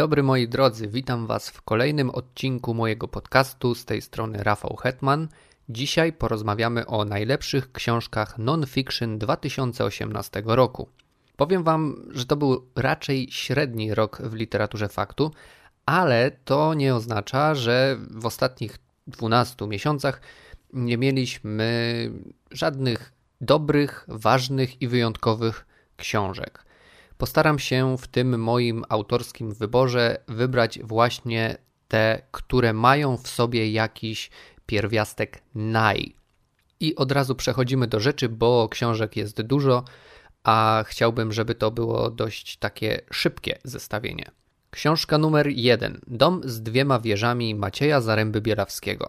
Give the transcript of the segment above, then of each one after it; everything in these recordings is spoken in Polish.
dobry moi drodzy, witam Was w kolejnym odcinku mojego podcastu. Z tej strony Rafał Hetman. Dzisiaj porozmawiamy o najlepszych książkach non-fiction 2018 roku. Powiem Wam, że to był raczej średni rok w literaturze faktu, ale to nie oznacza, że w ostatnich 12 miesiącach nie mieliśmy żadnych dobrych, ważnych i wyjątkowych książek. Postaram się w tym moim autorskim wyborze wybrać właśnie te, które mają w sobie jakiś pierwiastek naj. I od razu przechodzimy do rzeczy, bo książek jest dużo, a chciałbym, żeby to było dość takie szybkie zestawienie. Książka numer jeden. Dom z dwiema wieżami Macieja Zaręby Bielawskiego.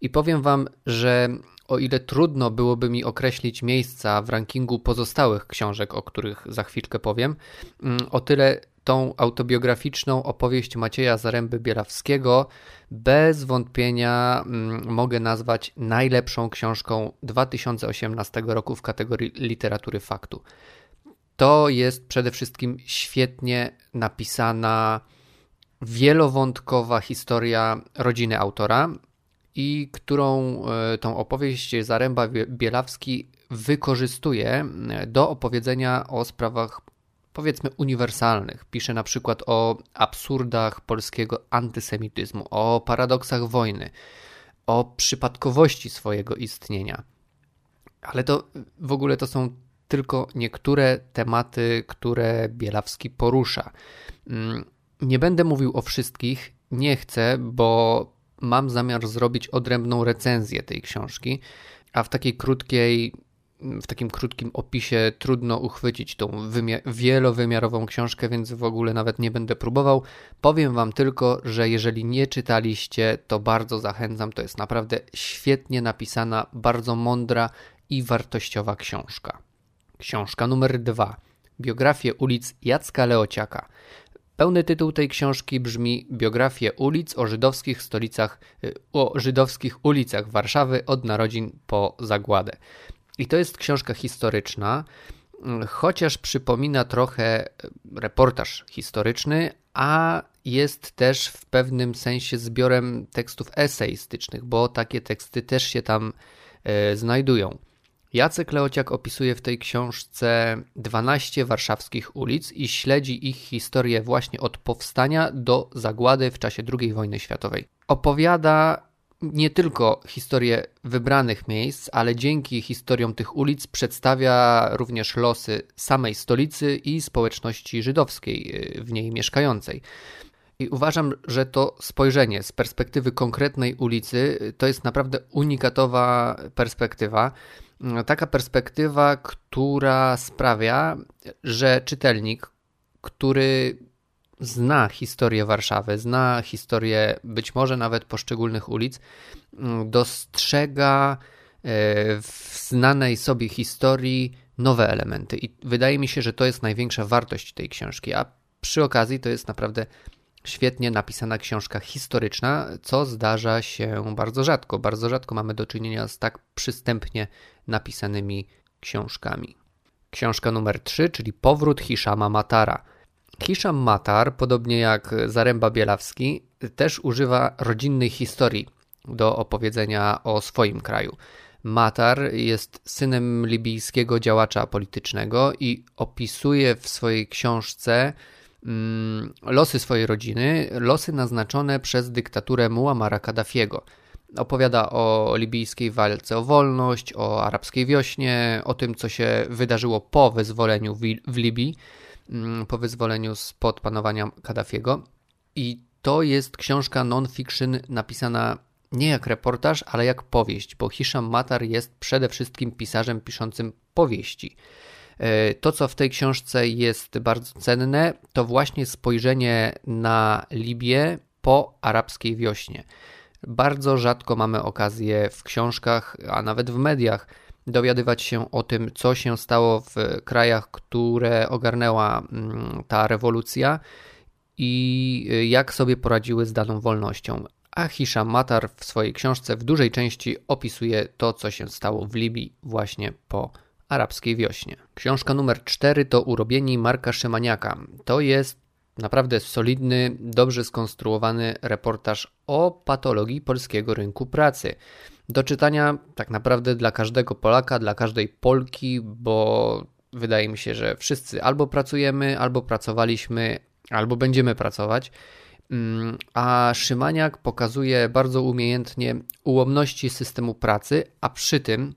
I powiem Wam, że o ile trudno byłoby mi określić miejsca w rankingu pozostałych książek, o których za chwilkę powiem, mm, o tyle tą autobiograficzną opowieść Macieja Zaręby Bielawskiego bez wątpienia mm, mogę nazwać najlepszą książką 2018 roku w kategorii literatury faktu. To jest przede wszystkim świetnie napisana, wielowątkowa historia rodziny autora, i którą e, tą opowieść Zaręba Bielawski wykorzystuje e, do opowiedzenia o sprawach powiedzmy uniwersalnych. Pisze na przykład o absurdach polskiego antysemityzmu, o paradoksach wojny, o przypadkowości swojego istnienia. Ale to w ogóle to są tylko niektóre tematy, które Bielawski porusza. Mm, nie będę mówił o wszystkich, nie chcę, bo mam zamiar zrobić odrębną recenzję tej książki, a w takiej krótkiej, w takim krótkim opisie trudno uchwycić tą wielowymiarową książkę, więc w ogóle nawet nie będę próbował. Powiem Wam tylko, że jeżeli nie czytaliście, to bardzo zachęcam. To jest naprawdę świetnie napisana, bardzo mądra i wartościowa książka. Książka numer dwa. Biografię ulic Jacka Leociaka. Pełny tytuł tej książki brzmi Biografie ulic o żydowskich stolicach, y, o żydowskich ulicach Warszawy od narodzin po zagładę. I to jest książka historyczna, mm, chociaż przypomina trochę y, reportaż historyczny, a jest też w pewnym sensie zbiorem tekstów eseistycznych, bo takie teksty też się tam y, znajdują. Jacek Leociak opisuje w tej książce 12 warszawskich ulic i śledzi ich historię właśnie od powstania do zagłady w czasie II wojny światowej. Opowiada nie tylko historię wybranych miejsc, ale dzięki historiom tych ulic przedstawia również losy samej stolicy i społeczności żydowskiej y, w niej mieszkającej. I uważam, że to spojrzenie z perspektywy konkretnej ulicy y, to jest naprawdę unikatowa perspektywa taka perspektywa, która sprawia, że czytelnik, który zna historię Warszawy, zna historię być może nawet poszczególnych ulic, dostrzega e, w znanej sobie historii nowe elementy. I wydaje mi się, że to jest największa wartość tej książki. A przy okazji to jest naprawdę świetnie napisana książka historyczna, co zdarza się bardzo rzadko. Bardzo rzadko mamy do czynienia z tak przystępnie napisanymi książkami. Książka numer 3, czyli Powrót Hiszama Matara. Hiszam Matar, podobnie jak Zaręba Bielawski, też używa rodzinnej historii do opowiedzenia o swoim kraju. Matar jest synem libijskiego działacza politycznego i opisuje w swojej książce Mm, losy swojej rodziny, losy naznaczone przez dyktaturę Muammara Kaddafiego. Opowiada o libijskiej walce o wolność, o arabskiej wiośnie, o tym, co się wydarzyło po wyzwoleniu w Libii, mm, po wyzwoleniu spod panowania Kaddafiego. I to jest książka non-fiction napisana nie jak reportaż, ale jak powieść, bo Hisham Matar jest przede wszystkim pisarzem piszącym powieści. E, to, co w tej książce jest bardzo cenne, to właśnie spojrzenie na Libię po arabskiej wiośnie. Bardzo rzadko mamy okazję w książkach, a nawet w mediach dowiadywać się o tym, co się stało w krajach, które ogarnęła mm, ta rewolucja i e, jak sobie poradziły z daną wolnością. A Hisham Matar w swojej książce w dużej części opisuje to, co się stało w Libii właśnie po arabskiej wiośnie. Książka numer 4 to Urobieni Marka Szymaniaka. To jest naprawdę solidny, dobrze skonstruowany reportaż o patologii polskiego rynku pracy. Do czytania tak naprawdę dla każdego Polaka, dla każdej Polki, bo wydaje mi się, że wszyscy albo pracujemy, albo pracowaliśmy, albo będziemy pracować. Mm, a Szymaniak pokazuje bardzo umiejętnie ułomności systemu pracy, a przy tym,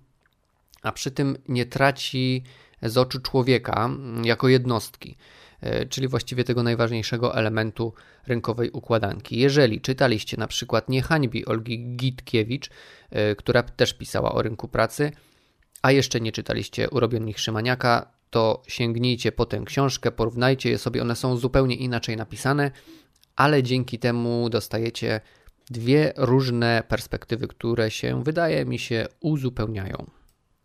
a przy tym nie traci z oczu człowieka mm, jako jednostki, czyli właściwie tego najważniejszego elementu rynkowej układanki. Jeżeli czytaliście na przykład Nie hańbi Olgi Gitkiewicz, e, która też pisała o rynku pracy, a jeszcze nie czytaliście Urobionych Szymaniaka, to sięgnijcie po tę książkę, porównajcie je sobie, one są zupełnie inaczej napisane, ale dzięki temu dostajecie dwie różne perspektywy, które się, wydaje mi się, uzupełniają.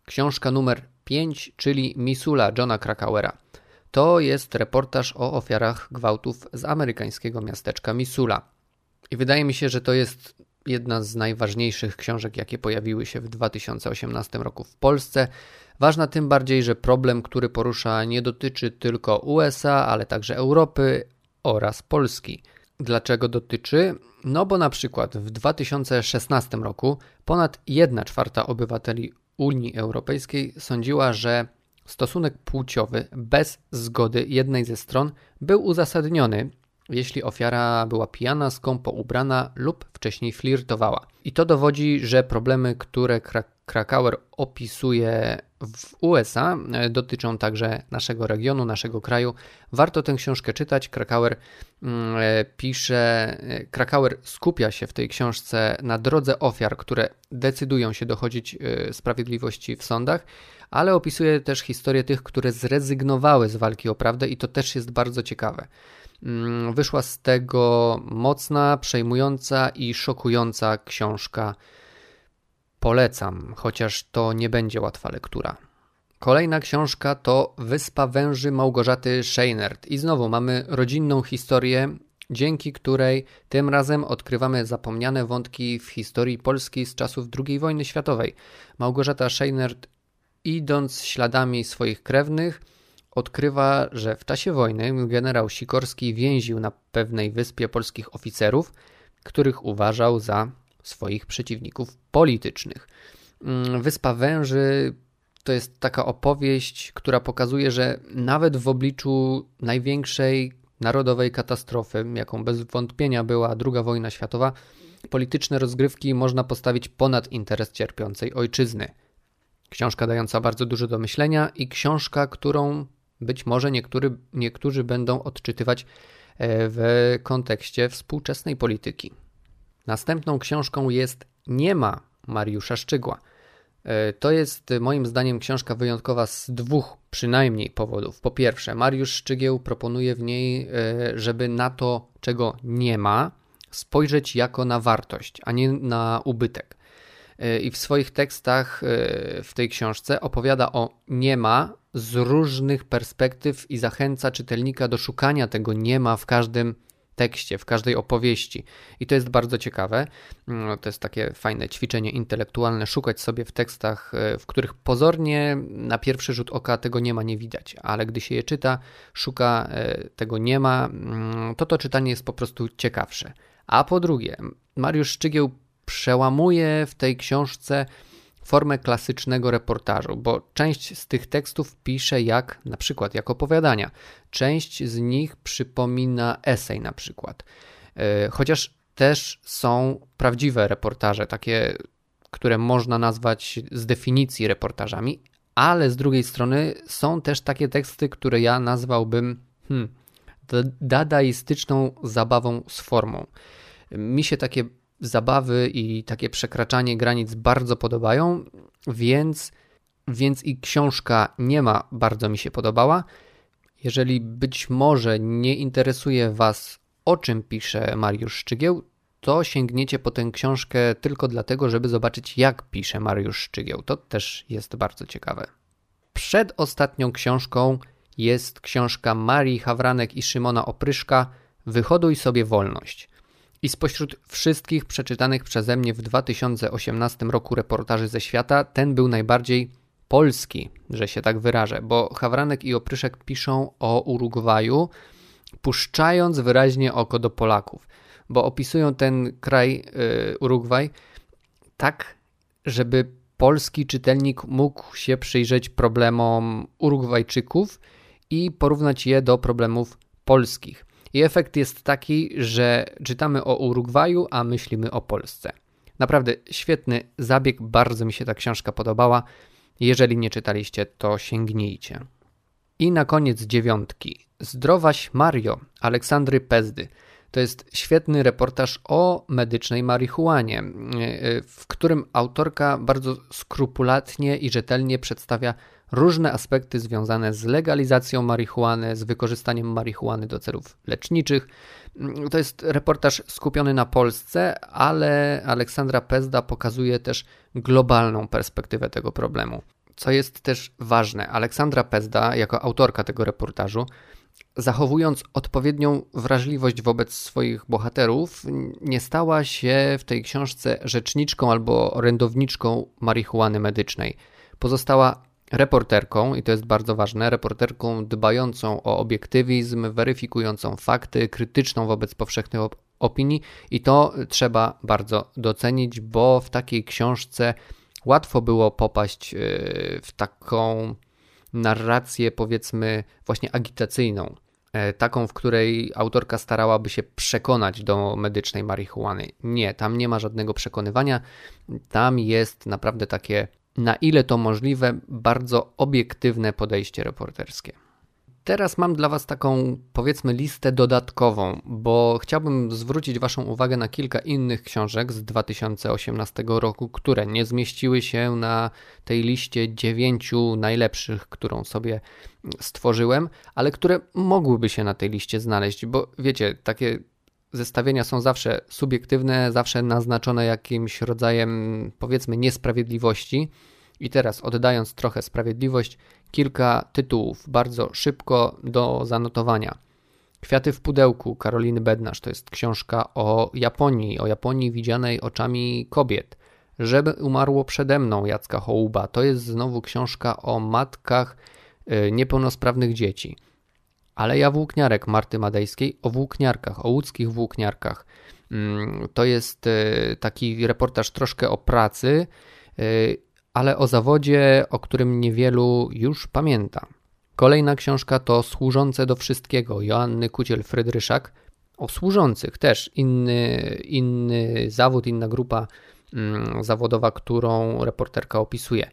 Książka numer 5, czyli Misula Johna Krakauera. To jest reportaż o ofiarach gwałtów z amerykańskiego miasteczka Misula. I wydaje mi się, że to jest jedna z najważniejszych książek, jakie pojawiły się w 2018 roku w Polsce. Ważna tym bardziej, że problem, który porusza, nie dotyczy tylko USA, ale także Europy oraz Polski. Dlaczego dotyczy? No bo na przykład w 2016 roku ponad 1 czwarta obywateli Unii Europejskiej sądziła, że stosunek płciowy bez zgody jednej ze stron był uzasadniony, jeśli ofiara była pijana, skąpo ubrana lub wcześniej flirtowała. I to dowodzi, że problemy, które Krakauer opisuje w USA, e, dotyczą także naszego regionu, naszego kraju. Warto tę książkę czytać. Krakauer mm, e, pisze, e, Krakauer skupia się w tej książce na drodze ofiar, które decydują się dochodzić sprawiedliwości w sądach, ale opisuje też historię tych, które zrezygnowały z walki o prawdę i to też jest bardzo ciekawe. Mm, wyszła z tego mocna, przejmująca i szokująca książka Polecam, chociaż to nie będzie łatwa lektura. Kolejna książka to Wyspa Węży Małgorzaty Scheinert. I znowu mamy rodzinną historię, dzięki której tym razem odkrywamy zapomniane wątki w historii Polski z czasów II wojny światowej. Małgorzata Scheinert, idąc śladami swoich krewnych, odkrywa, że w czasie wojny generał Sikorski więził na pewnej wyspie polskich oficerów, których uważał za swoich przeciwników politycznych. Mm, Wyspa Węży to jest taka opowieść, która pokazuje, że nawet w obliczu największej narodowej katastrofy, jaką bez wątpienia była II wojna światowa, polityczne rozgrywki można postawić ponad interes cierpiącej ojczyzny. Książka dająca bardzo dużo do myślenia i książka, którą być może niektóry, niektórzy będą odczytywać e, w kontekście współczesnej polityki. Następną książką jest Nie ma Mariusza Szczygła. E, to jest moim zdaniem książka wyjątkowa z dwóch przynajmniej powodów. Po pierwsze, Mariusz Szczygieł proponuje w niej, e, żeby na to, czego nie ma, spojrzeć jako na wartość, a nie na ubytek. E, I w swoich tekstach w tej książce opowiada o nie ma z różnych perspektyw i zachęca czytelnika do szukania tego nie ma w każdym tekście, w każdej opowieści. I to jest bardzo ciekawe. Mm, to jest takie fajne ćwiczenie intelektualne, szukać sobie w tekstach, e, w których pozornie na pierwszy rzut oka tego nie ma, nie widać, ale gdy się je czyta, szuka e, tego nie ma, mm, to to czytanie jest po prostu ciekawsze. A po drugie, Mariusz Szczygieł przełamuje w tej książce formę klasycznego reportażu, bo część z tych tekstów pisze jak na przykład jak opowiadania, część z nich przypomina esej na przykład. E, chociaż też są prawdziwe reportaże, takie, które można nazwać z definicji reportażami, ale z drugiej strony są też takie teksty, które ja nazwałbym hmm, dadaistyczną zabawą z formą. Mi się takie zabawy i takie przekraczanie granic bardzo podobają, więc, więc i książka nie ma bardzo mi się podobała. Jeżeli być może nie interesuje Was, o czym pisze Mariusz Szczygieł, to sięgniecie po tę książkę tylko dlatego, żeby zobaczyć, jak pisze Mariusz Szczygieł. To też jest bardzo ciekawe. Przed ostatnią książką jest książka Marii Hawranek i Szymona Opryszka Wyhoduj sobie wolność. I spośród wszystkich przeczytanych przeze mnie w 2018 roku reportaży ze świata, ten był najbardziej polski, że się tak wyrażę, bo Hawranek i Opryszek piszą o Urugwaju, puszczając wyraźnie oko do Polaków, bo opisują ten kraj y, Urugwaj tak, żeby polski czytelnik mógł się przyjrzeć problemom Urugwajczyków i porównać je do problemów polskich. I efekt jest taki, że czytamy o Urugwaju, a myślimy o Polsce. Naprawdę świetny zabieg, bardzo mi się ta książka podobała. Jeżeli nie czytaliście, to sięgnijcie. I na koniec dziewiątki. Zdrowaś Mario Aleksandry Pezdy. To jest świetny reportaż o medycznej marihuanie, w którym autorka bardzo skrupulatnie i rzetelnie przedstawia różne aspekty związane z legalizacją marihuany, z wykorzystaniem marihuany do celów leczniczych. To jest reportaż skupiony na Polsce, ale Aleksandra Pezda pokazuje też globalną perspektywę tego problemu. Co jest też ważne, Aleksandra Pezda, jako autorka tego reportażu, zachowując odpowiednią wrażliwość wobec swoich bohaterów, nie stała się w tej książce rzeczniczką albo orędowniczką marihuany medycznej. Pozostała reporterką, i to jest bardzo ważne, reporterką dbającą o obiektywizm, weryfikującą fakty, krytyczną wobec powszechnych op opinii, i to trzeba bardzo docenić, bo w takiej książce łatwo było popaść y, w taką narrację, powiedzmy, właśnie agitacyjną. E, taką, w której autorka starałaby się przekonać do medycznej marihuany. Nie, tam nie ma żadnego przekonywania. Tam jest naprawdę takie, na ile to możliwe, bardzo obiektywne podejście reporterskie. Teraz mam dla Was taką, powiedzmy, listę dodatkową, bo chciałbym zwrócić Waszą uwagę na kilka innych książek z 2018 roku, które nie zmieściły się na tej liście dziewięciu najlepszych, którą sobie stworzyłem, ale które mogłyby się na tej liście znaleźć, bo wiecie, takie zestawienia są zawsze subiektywne, zawsze naznaczone jakimś rodzajem, powiedzmy, niesprawiedliwości. I teraz, oddając trochę sprawiedliwość, kilka tytułów bardzo szybko do zanotowania. Kwiaty w pudełku Karoliny Bednarz to jest książka o Japonii, o Japonii widzianej oczami kobiet. Żeby umarło przede mną Jacka Hołuba to jest znowu książka o matkach y, niepełnosprawnych dzieci. Ale ja włókniarek Marty Madejskiej o włókniarkach, o łódzkich włókniarkach. Mm, to jest y, taki reportaż troszkę o pracy y, ale o zawodzie, o którym niewielu już pamięta. Kolejna książka to Służące do Wszystkiego Joanny Kuciel-Frydryszak. O służących też inny, inny zawód, inna grupa mm, zawodowa, którą reporterka opisuje.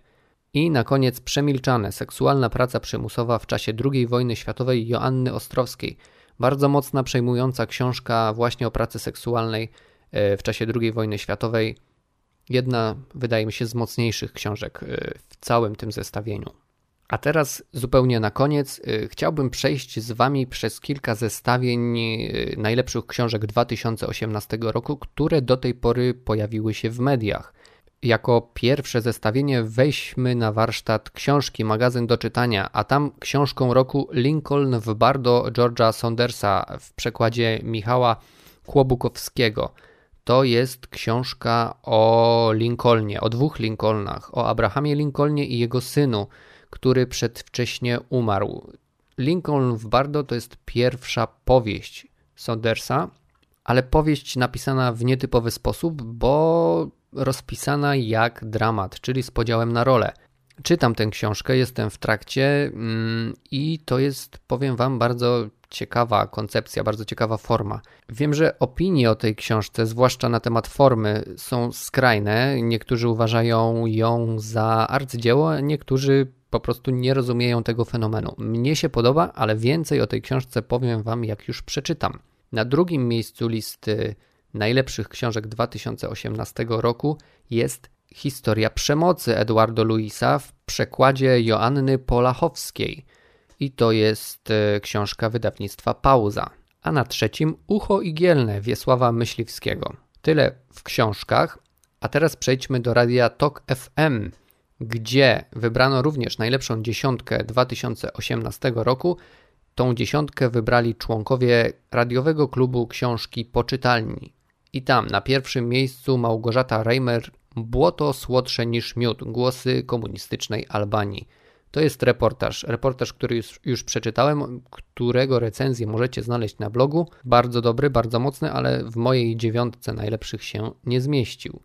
I na koniec Przemilczane seksualna praca przymusowa w czasie II wojny światowej Joanny Ostrowskiej. Bardzo mocna, przejmująca książka właśnie o pracy seksualnej e, w czasie II wojny światowej Jedna, wydaje mi się, z mocniejszych książek y, w całym tym zestawieniu. A teraz zupełnie na koniec y, chciałbym przejść z Wami przez kilka zestawień najlepszych książek 2018 roku, które do tej pory pojawiły się w mediach. Jako pierwsze zestawienie weźmy na warsztat książki, magazyn do czytania, a tam książką roku Lincoln w Bardo George'a Saundersa w przekładzie Michała Kłobukowskiego – to jest książka o Lincolnie, o dwóch Lincolnach, o Abrahamie Lincolnie i jego synu, który przedwcześnie umarł. Lincoln w Bardo to jest pierwsza powieść Saundersa, ale powieść napisana w nietypowy sposób, bo rozpisana jak dramat, czyli z podziałem na role. Czytam tę książkę, jestem w trakcie mm, i to jest, powiem Wam, bardzo ciekawa koncepcja, bardzo ciekawa forma. Wiem, że opinie o tej książce, zwłaszcza na temat formy, są skrajne. Niektórzy uważają ją za arcydzieło, niektórzy po prostu nie rozumieją tego fenomenu. Mnie się podoba, ale więcej o tej książce powiem Wam, jak już przeczytam. Na drugim miejscu listy najlepszych książek 2018 roku jest Historia przemocy Eduardo Luisa w przekładzie Joanny Polachowskiej – i to jest e, książka wydawnictwa Pauza. A na trzecim Ucho Igielne Wiesława Myśliwskiego. Tyle w książkach, a teraz przejdźmy do radia TOK FM, gdzie wybrano również najlepszą dziesiątkę 2018 roku. Tą dziesiątkę wybrali członkowie radiowego klubu książki Poczytalni. I tam na pierwszym miejscu Małgorzata Reimer Błoto słodsze niż miód, głosy komunistycznej Albanii. To jest reportaż. Reportaż, który już, już przeczytałem, którego recenzję możecie znaleźć na blogu. Bardzo dobry, bardzo mocny, ale w mojej dziewiątce najlepszych się nie zmieścił.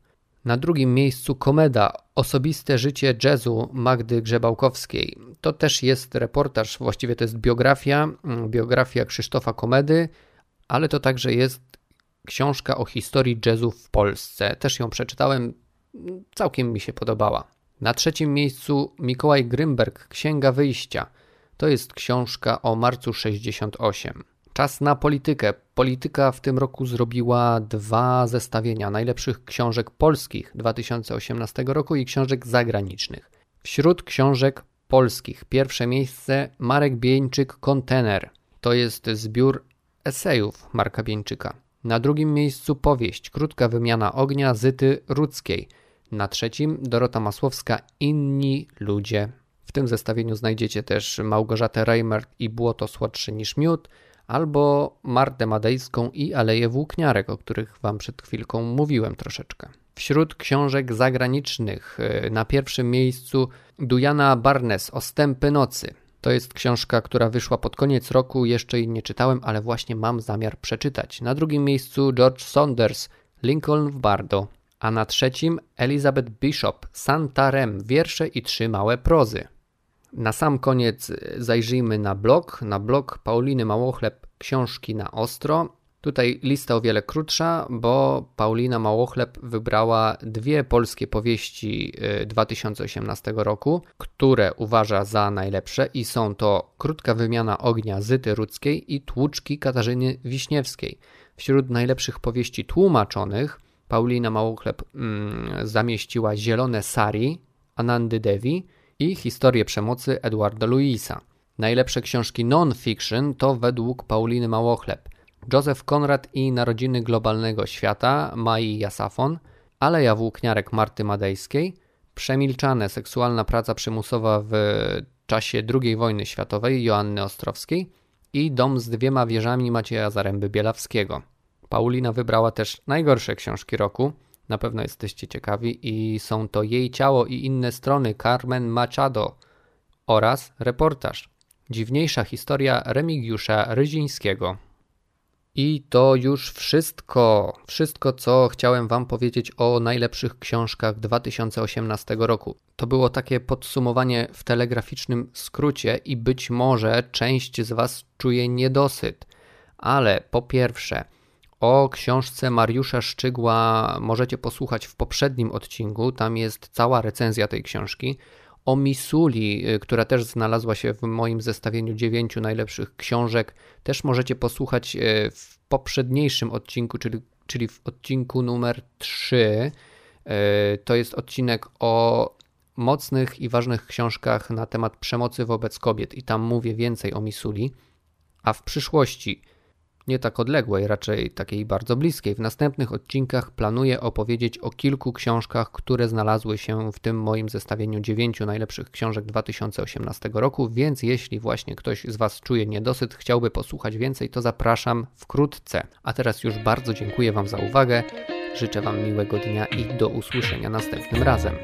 Na drugim miejscu komeda Osobiste życie jazzu Magdy Grzebałkowskiej. To też jest reportaż, właściwie to jest biografia, mm, biografia Krzysztofa Komedy, ale to także jest książka o historii jazzu w Polsce. Też ją przeczytałem, całkiem mi się podobała. Na trzecim miejscu Mikołaj Grymberg, Księga Wyjścia. To jest książka o marcu 68. Czas na politykę. Polityka w tym roku zrobiła dwa zestawienia najlepszych książek polskich 2018 roku i książek zagranicznych. Wśród książek polskich pierwsze miejsce Marek Bieńczyk Kontener. To jest zbiór esejów Marka Bieńczyka. Na drugim miejscu powieść Krótka wymiana ognia Zyty Rudzkiej. Na trzecim Dorota Masłowska Inni ludzie. W tym zestawieniu znajdziecie też Małgorzatę Reimert i Błoto słodsze niż miód, albo Martę Madejską i Aleje Włókniarek, o których Wam przed chwilką mówiłem troszeczkę. Wśród książek zagranicznych y, na pierwszym miejscu Dujana Barnes Ostępy nocy. To jest książka, która wyszła pod koniec roku, jeszcze jej nie czytałem, ale właśnie mam zamiar przeczytać. Na drugim miejscu George Saunders Lincoln w Bardo, a na trzecim Elizabeth Bishop Santarem wiersze i trzy małe prozy. Na sam koniec zajrzyjmy na blog, na blog Pauliny Małochleb Książki na Ostro. Tutaj lista o wiele krótsza, bo Paulina Małochleb wybrała dwie polskie powieści 2018 y, roku, które uważa za najlepsze i są to Krótka wymiana ognia Zyty Rudzkiej i Tłuczki Katarzyny Wiśniewskiej. Wśród najlepszych powieści tłumaczonych Paulina Małochleb mm, zamieściła Zielone Sari Anandy Devi, i Historię przemocy Edwarda Louisa. Najlepsze książki non-fiction to według Pauliny Małochleb Józef Konrad i Narodziny Globalnego Świata Mai Jasafon, Aleja Włókniarek Marty Madejskiej, Przemilczane seksualna praca przymusowa w czasie II wojny światowej Joanny Ostrowskiej i Dom z dwiema wieżami Macieja Zaręby Bielawskiego. Paulina wybrała też najgorsze książki roku – na pewno jesteście ciekawi i są to Jej ciało i inne strony Carmen Machado oraz reportaż Dziwniejsza historia Remigiusza Ryzińskiego. I to już wszystko. Wszystko, co chciałem Wam powiedzieć o najlepszych książkach 2018 roku. To było takie podsumowanie w telegraficznym skrócie, i być może część z Was czuje niedosyt. Ale po pierwsze, o książce Mariusza Szczygła możecie posłuchać w poprzednim odcinku, tam jest cała recenzja tej książki. O Misuli, y, która też znalazła się w moim zestawieniu dziewięciu najlepszych książek, też możecie posłuchać y, w poprzedniejszym odcinku, czyli, czyli w odcinku numer 3. Y, to jest odcinek o mocnych i ważnych książkach na temat przemocy wobec kobiet, i tam mówię więcej o Misuli. A w przyszłości nie tak odległej, raczej takiej bardzo bliskiej. W następnych odcinkach planuję opowiedzieć o kilku książkach, które znalazły się w tym moim zestawieniu dziewięciu najlepszych książek 2018 roku, więc jeśli właśnie ktoś z Was czuje niedosyt, chciałby posłuchać więcej, to zapraszam wkrótce. A teraz już bardzo dziękuję Wam za uwagę, życzę Wam miłego dnia i do usłyszenia następnym razem.